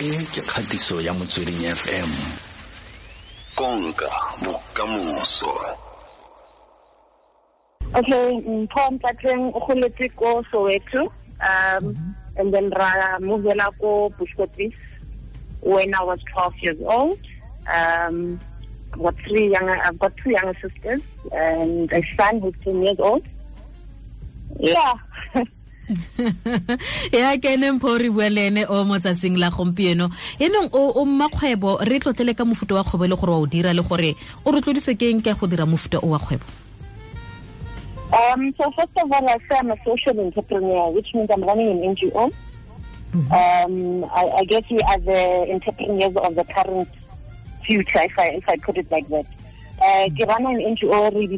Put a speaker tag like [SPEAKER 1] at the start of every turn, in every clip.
[SPEAKER 1] e ke kgatiso ya motsweding fm konka bokamoso
[SPEAKER 2] Okay, mpho Ntlatleng o goletse ko Soweto um and then ra movela ko Bushbuckridge when I was 12 years old. Um I've got three younger I've got two younger sisters and a son who's 10 years old. Yeah.
[SPEAKER 3] ya ke ene mpho re bua le ene o mo tsatsing la gompieno enong o mmakgwebo re tlotlele ka mofuta wa kgwebo le gore wa o dira le gore o rotloedise keng ke go dira mofuta o wa kgwebo
[SPEAKER 2] Um, so first of all, I say I'm a social entrepreneur, which means I'm running an NGO. Um, I, I guess we are the entrepreneurs of the current future, if I, if I put it like that. Uh, ke run an NGO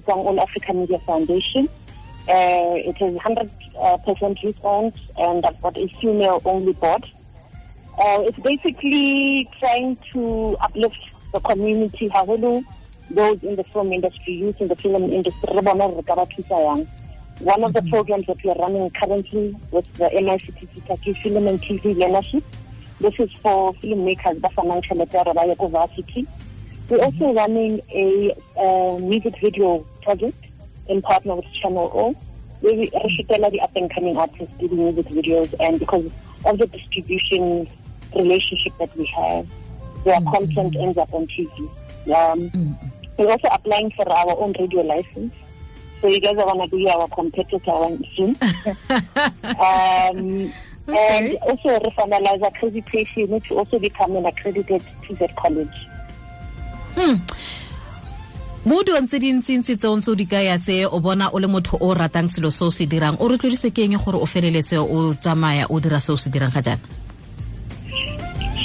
[SPEAKER 2] All Africa Media Foundation. Uh, it is 100% youth owned, and I've got a female-only board. Uh, it's basically trying to uplift the community, haholo those in the film industry, youth in the film industry. re bona re ka ba thusa yang. One of the programs that we are running currently with the MICT ke Film and TV Learnership. This is for filmmakers ba sanang tšhelete ya ba ye ko varsity. We're also running a uh, music video project in partner with Channel O. We shutela the up and coming artists do music videos and because of the distribution relationship that we have, their content ends up on TV. Um, we're also applying for our own radio license. So you guys are going to be our competitor soon. um, And also re finalize accreditation to also become an accredited TZ college.
[SPEAKER 3] Mo tse dintsintsi tseo ntse o di kaya tse o bona o le motho o ratang selo se o se dirang o ke eng gore o feleletse o tsamaya o dira se o se dirang ga jaana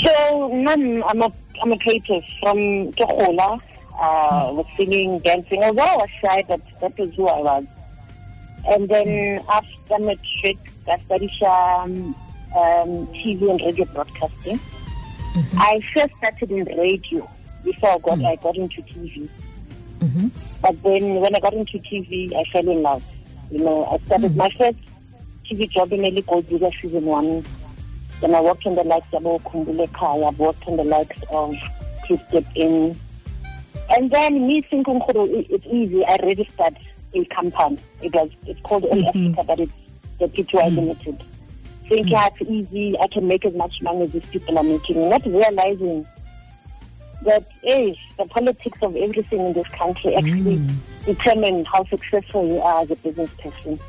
[SPEAKER 2] So, I'm a, I'm a creative from Kehola, uh, with singing, dancing. Although I was shy, but that was who I was. And then after matric, I studied um, um, TV and radio broadcasting. I first started in radio before I got, I got into TV. But then when I got into TV, I fell in love. You know, I started my first TV job in Eli Goldberger season one. Then I worked on the likes of Khumbul'ekhaya, I worked on the likes of Chris Step In. And then me thinking it's easy, I registered a company. It was it's called All Africa, but it's the PTY Limited. Thinking "Ah, it's easy, I can make as much money as these people are making, not realizing that hey, the politics of everything in this country actually mm. determine how successful you are as a business person.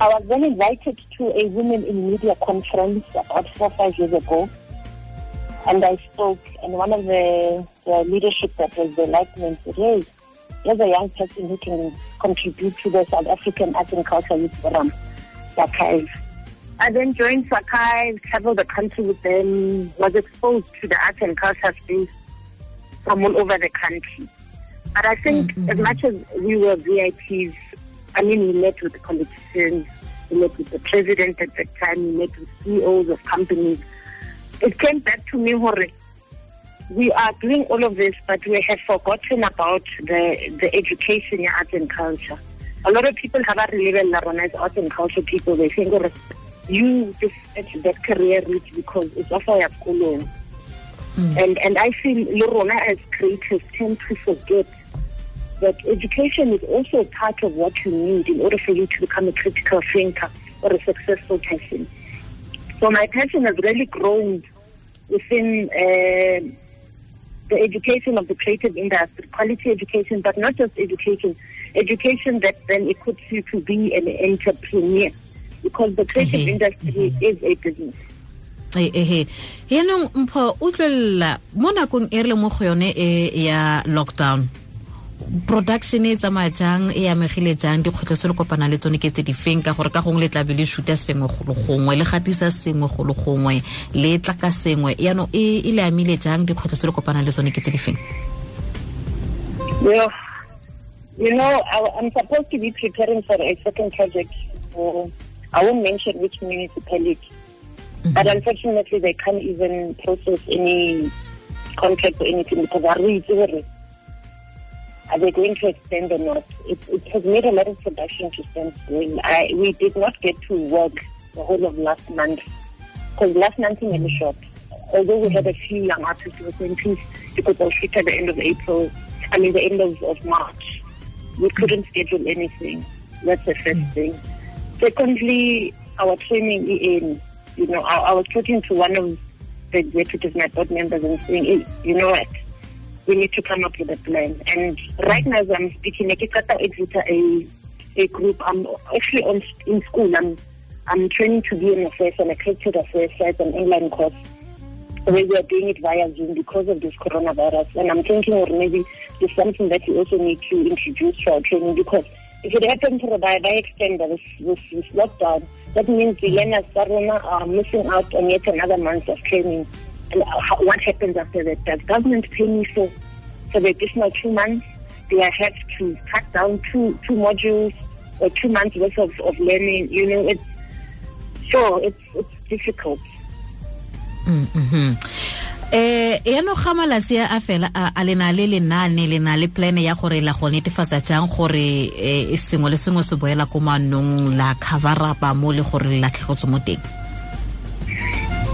[SPEAKER 2] I was then invited to a Women in Media conference about four or five years ago. And I spoke, and one of the, the leadership that was me and said, hey, there's a young person who can contribute to the South African Arts and Culture Youth Forum, Sakai. I then joined Sakai, traveled the country with them, was exposed to the arts and culture space from all over the country. But I think mm-hmm. as much as we were VIPs, I mean, we met with the politicians, we met with the president at the time, we met with CEOs of companies. It came back to me, Hore, we are doing all of this, but we have forgotten about the, the education in arts and culture. A lot of people have a level as art and culture people. They think, "Hore, you just at that career route because it's offer ya kolong. And and I feel Lorona as creators tend to forget that education is also part of what you need in order for you to become a critical thinker or a successful person. So my passion has really grown within uh, the education of the creative industry, quality education, but not just education, education that then equips you to be an entrepreneur. Because the creative
[SPEAKER 3] Mhm,
[SPEAKER 2] industry is a business.
[SPEAKER 3] Ehe yaanong mpho mo nakong e re le mo go yone e ya lockdown production e tsamaya jang e amegile jang dikgwetlho tse le kopana le tsone ke tse di feng? Ka gore ka gongwe le tlabe le shoota sengwe gongwe le gatisa sengwe gongwe le tla ka sengwe. Yaanong e le amile jang dikgwetlho tse le kopana le tsone ke tse di feng?
[SPEAKER 2] You know, I, I'm supposed to be preparing for a second project. Uh, I won't mention which municipality, Mm-hmm. but unfortunately, they can't even process any contract or anything because I really do Are they going to extend or not? It, it has made a lot of production to stand still. I, we did not get to work the whole of last month because last month in the shop. although we had a few young artists who were saying, please, you could all at the end of April, I mean, the end of, of March. We mm-hmm. couldn't schedule anything. That's the first mm-hmm. thing. Secondly, our training in, you know, I, I was talking to one of the executives, my board members, and saying, hey, you know what? We need to come up with a plan. And right now, as I'm speaking, I exit a a group. I'm actually on in school. I'm I'm training to be an affairs and accredited affairs site an online course where we are doing it via Zoom because of this coronavirus. And I'm thinking, or maybe there's something that we also need to introduce to our training because if it happens by by extend this, this this lockdown, that means the learners are missing out on yet another month of training. And what happens after that? Does government pay me for for the additional two months? I have to cut down two two modules or two months worth of, of learning? You know, it's sure it's it's difficult.
[SPEAKER 3] Mm-hmm. Eh yaanong ga malatsi a fela a lena le lenane lena le plan ya gore la go netefatsa jang gore e sengwe le sengwe se boela ko manong la coverapa mo le gore latlhegetswe mo teng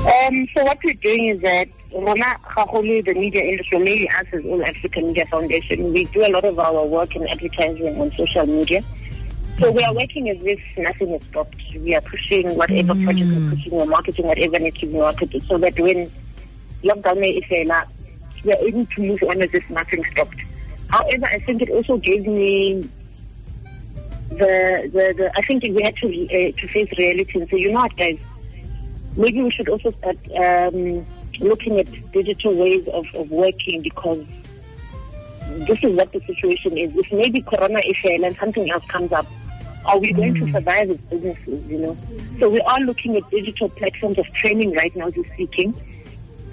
[SPEAKER 2] Um, so what we're doing is that Rona Khaholi, the media industry, mainly us as All African Media Foundation, we do a lot of our work in advertising on social media. So we are working as if nothing is stopped. We are pushing whatever mm. project we're pushing, we're marketing whatever needs to be marketed, so that when lockdown is over, we are able to move on as if nothing stopped. However, I think it also gave me the the, the I think we had to uh, to face reality and say, you know what, guys, maybe we should also start um, looking at digital ways of, of working because this is what the situation is. If maybe Corona is here and something else comes up, are we going to mm. survive as businesses, you know? So we are looking at digital platforms of training right now, just speaking.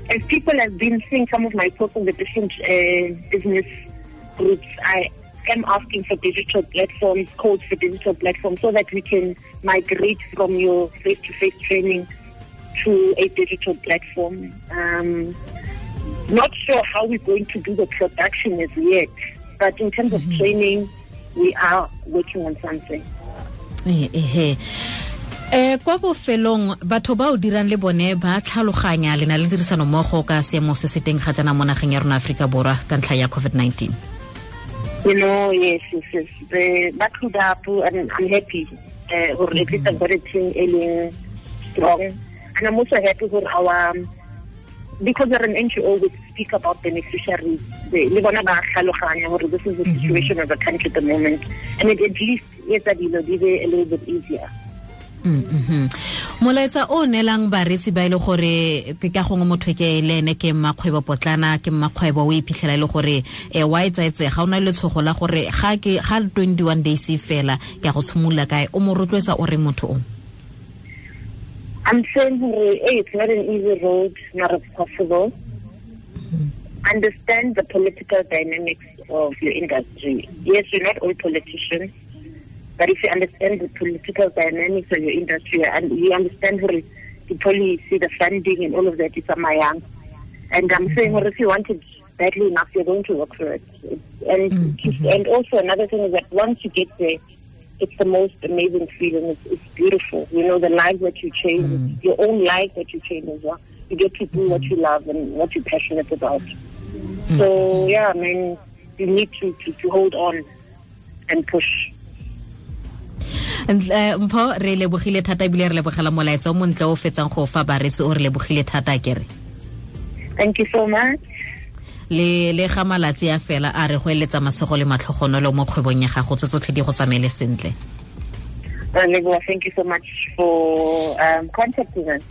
[SPEAKER 2] As people have been seeing some of my posts on the different uh, business groups, I am asking for digital platforms, codes for digital platforms, so that we can migrate from your face-to-face training to a digital platform. Um, not sure how we're going to do the production as yet, but in terms mm -hmm. of mm-hmm. training, we are working on something.
[SPEAKER 3] ehe eh kwa bofelong batho ba o dirang le bone ba tlhaloganya lena le tirisano mmogo ka seemo se se teng ga jana mo nageng ya rona aforika borwa ka ntlha ya covid-19.
[SPEAKER 2] You know yes yes yes. The back to the up and i'm happy uh, or at least i've got a team ailing strong. And i'm also happy for our because we're an NGO we speak about beneficiaries. Le bona ba tlhaloganya gore this is the mm-hmm. situation of the country at the moment. And it at least etsa dilo di be a little bit easier.
[SPEAKER 3] Molaetsa o neelang baretsi ba ile gore ka gongwe motho ke le ene ke mmakgwebo potlana ke mmakgwebo o iphitlhela e le gore um wa e tsaetsega o na le letshogo la gore ga 21 days fela ke go tshimolola kae o mo rotloetsa o reng motho o
[SPEAKER 2] I'm saying, hey, it's not an easy road, not possible. Mm-hmm. Understand the political dynamics of your industry. Yes, you're not all politicians, but if you understand the political dynamics of your industry and you understand the policy, the funding, and all of that, it's a mayang. And I'm saying, well, if you want it badly enough, you're going to work for it. And mm-hmm. and also another thing is that once you get there, it's the most amazing feeling. It's, it's beautiful. You know, the life that you change, mm. your own life that you change as well. You get to do what you love and what you're passionate about. Mm. So, yeah, I mean, you need to, to, to hold on and push.
[SPEAKER 3] Mpho re lebogile thata ebile re lebogela molaetsa o montle o fetsang go fa baretsi o re lebogile thata kere
[SPEAKER 2] thank you so much.
[SPEAKER 3] Le le ga malatsi a fela a re go eletsa masego le matlhogonolo mo kgwebong ya gago tse tsotlhe di go tsamaele sentle.
[SPEAKER 2] Thank you so much for um, contacting us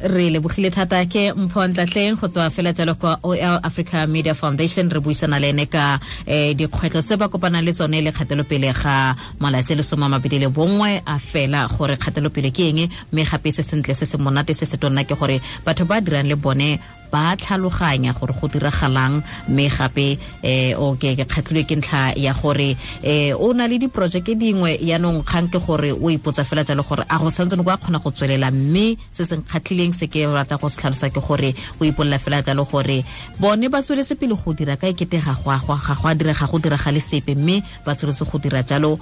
[SPEAKER 3] re lebogile thata ke mpho ntlatleng go tswa fela jalo kwa ol africa media foundation. Re buisana le ene ka um dikgwetlho tse ba kopanang le tsone le kgatelopele ga malatsi le soma mabedi le bongwe a fela gore kgatelopele ke eng mme gape se sentle se se monate se se tonna ke gore batho ba dirang le bone ba tlhaloganya gore go diragalang mme gape um okay ke kgatlhilwe ke ntlha ya gore um o na le diporojeke dingwe yaanong kgang ke gore o ipotsa fela jalo gore a go santsene ko a kgona go tswelela mme se se nkgatlhileng se ke rata go se tlhalosa ke gore o ipolola fela jalo gore bone ba tsweletse pele go dira ka ekete ga go a diragale sepe mme ba tsweletse go dira jalo